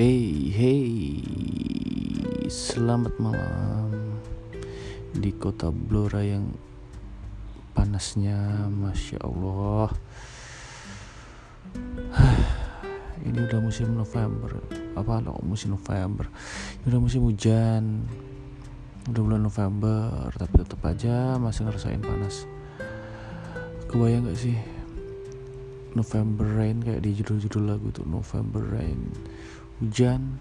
Hey, hey, selamat malam di kota Blora yang panasnya, masya Allah. Ini udah musim November, apa lo musim November? Ini udah musim hujan, udah bulan November, tapi tetap aja masih ngerasain panas. Kebayang gak sih November Rain kayak di judul-judul lagu tuh November Rain hujan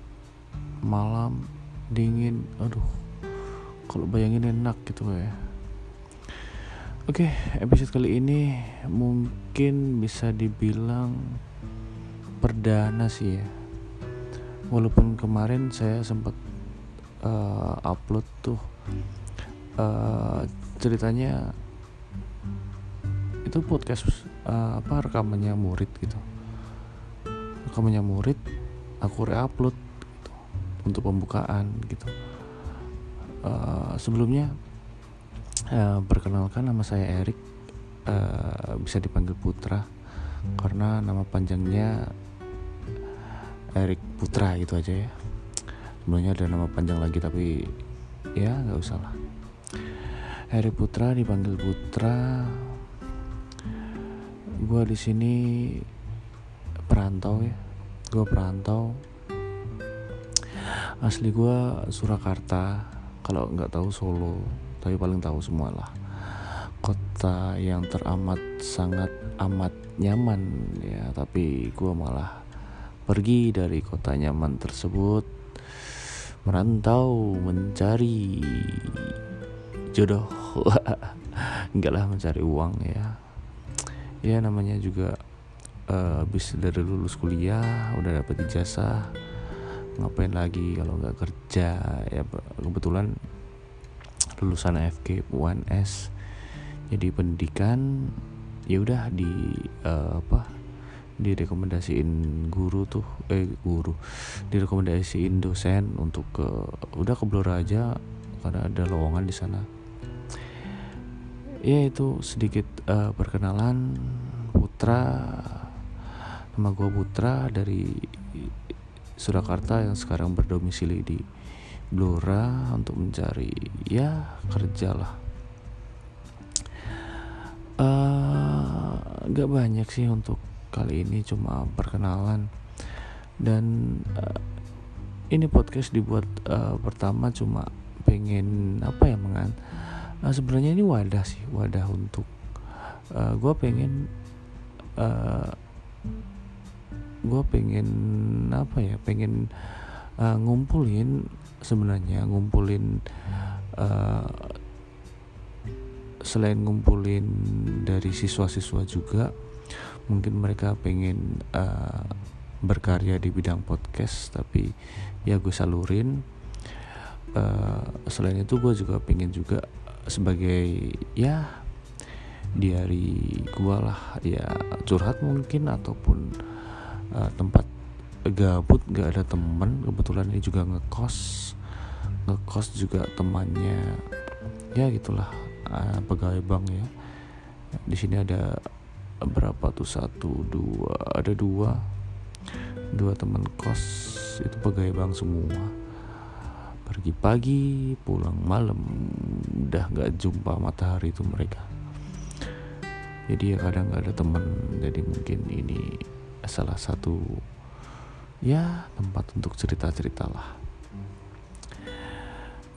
malam dingin. Aduh kalau bayangin enak gitu ya. Oke episode kali ini mungkin bisa dibilang perdana sih ya. Walaupun kemarin saya sempat uh, upload tuh uh, ceritanya itu podcast uh, apa rekamannya murid gitu. Rekamannya murid aku reupload gitu, untuk pembukaan gitu. Uh, sebelumnya uh, perkenalkan nama saya Erik uh, bisa dipanggil Putra karena nama panjangnya Erik Putra gitu aja ya. Sebenarnya ada nama panjang lagi tapi ya nggak usah lah. Erik Putra dipanggil Putra. Gue di sini perantau ya gue perantau. Asli gue Surakarta kalau nggak tahu Solo tapi paling tahu semua lah kota yang teramat sangat amat nyaman ya tapi gue malah pergi dari kota nyaman tersebut merantau mencari jodoh. Enggak lah mencari uang ya. Ya namanya juga uh, dari lulus kuliah udah dapet ijazah. Ngapain lagi kalau nggak kerja? Ya kebetulan lulusan FK UNS jadi pendidikan ya udah di uh, apa direkomendasiin guru tuh eh guru. Direkomendasiin dosen untuk ke udah ke Blora aja karena ada lowongan di sana. Ya itu sedikit uh, perkenalan Putra Nama gue Putra dari Surakarta yang sekarang berdomisili di Blora untuk mencari ya kerja lah. Uh, gak banyak sih untuk kali ini cuma perkenalan dan uh, ini podcast dibuat uh, pertama cuma pengen apa ya mengan uh, sebenarnya ini wadah sih wadah untuk uh, gue pengen uh, gue pengen apa ya pengen uh, ngumpulin sebenarnya ngumpulin uh, selain ngumpulin dari siswa-siswa juga mungkin mereka pengen uh, berkarya di bidang podcast tapi ya gue salurin. Uh, selain itu gue juga pengen juga sebagai ya diary gue lah ya curhat mungkin ataupun uh, tempat gabut gak ada temen. Kebetulan ini juga ngekos. Ngekos juga temannya. Ya gitulah uh, pegawai bank ya. Di sini ada berapa tuh? Satu dua ada dua. Dua teman kos. Itu pegawai bank semua. Pergi pagi pulang malam. Udah nggak jumpa matahari itu mereka. Jadi ya kadang nggak ada temen. Jadi mungkin ini salah satu ya tempat untuk cerita-cerita lah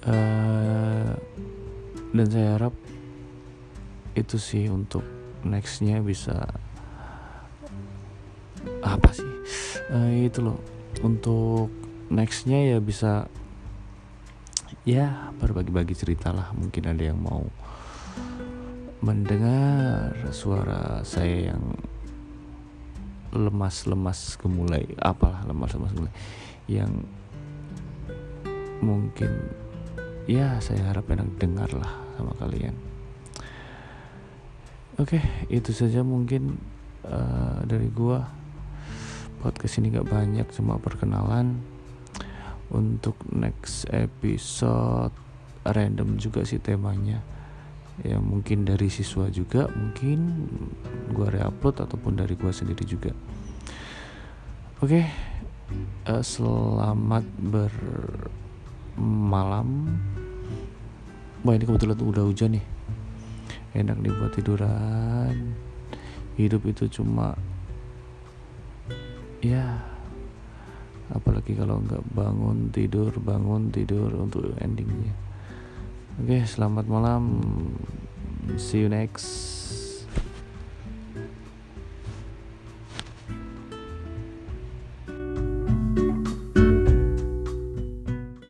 uh, dan saya harap itu sih untuk nextnya bisa apa sih? Uh, itu loh untuk nextnya ya bisa ya berbagi-bagi cerita lah mungkin ada yang mau mendengar suara saya yang lemas-lemas gemulai apalah lemas-lemas gemulai yang mungkin ya saya harap enak dengar lah sama kalian. Oke itu saja mungkin uh, dari gua. Podcast ini gak banyak cuma perkenalan. Untuk next episode random juga sih temanya ya mungkin dari siswa juga mungkin gua reupload ataupun dari gua sendiri juga. Oke uh, selamat bermalam. Wah ini kebetulan udah hujan nih. Enak nih buat tiduran. Hidup itu cuma ya apalagi kalau nggak bangun tidur bangun tidur untuk endingnya oke selamat malam. See you next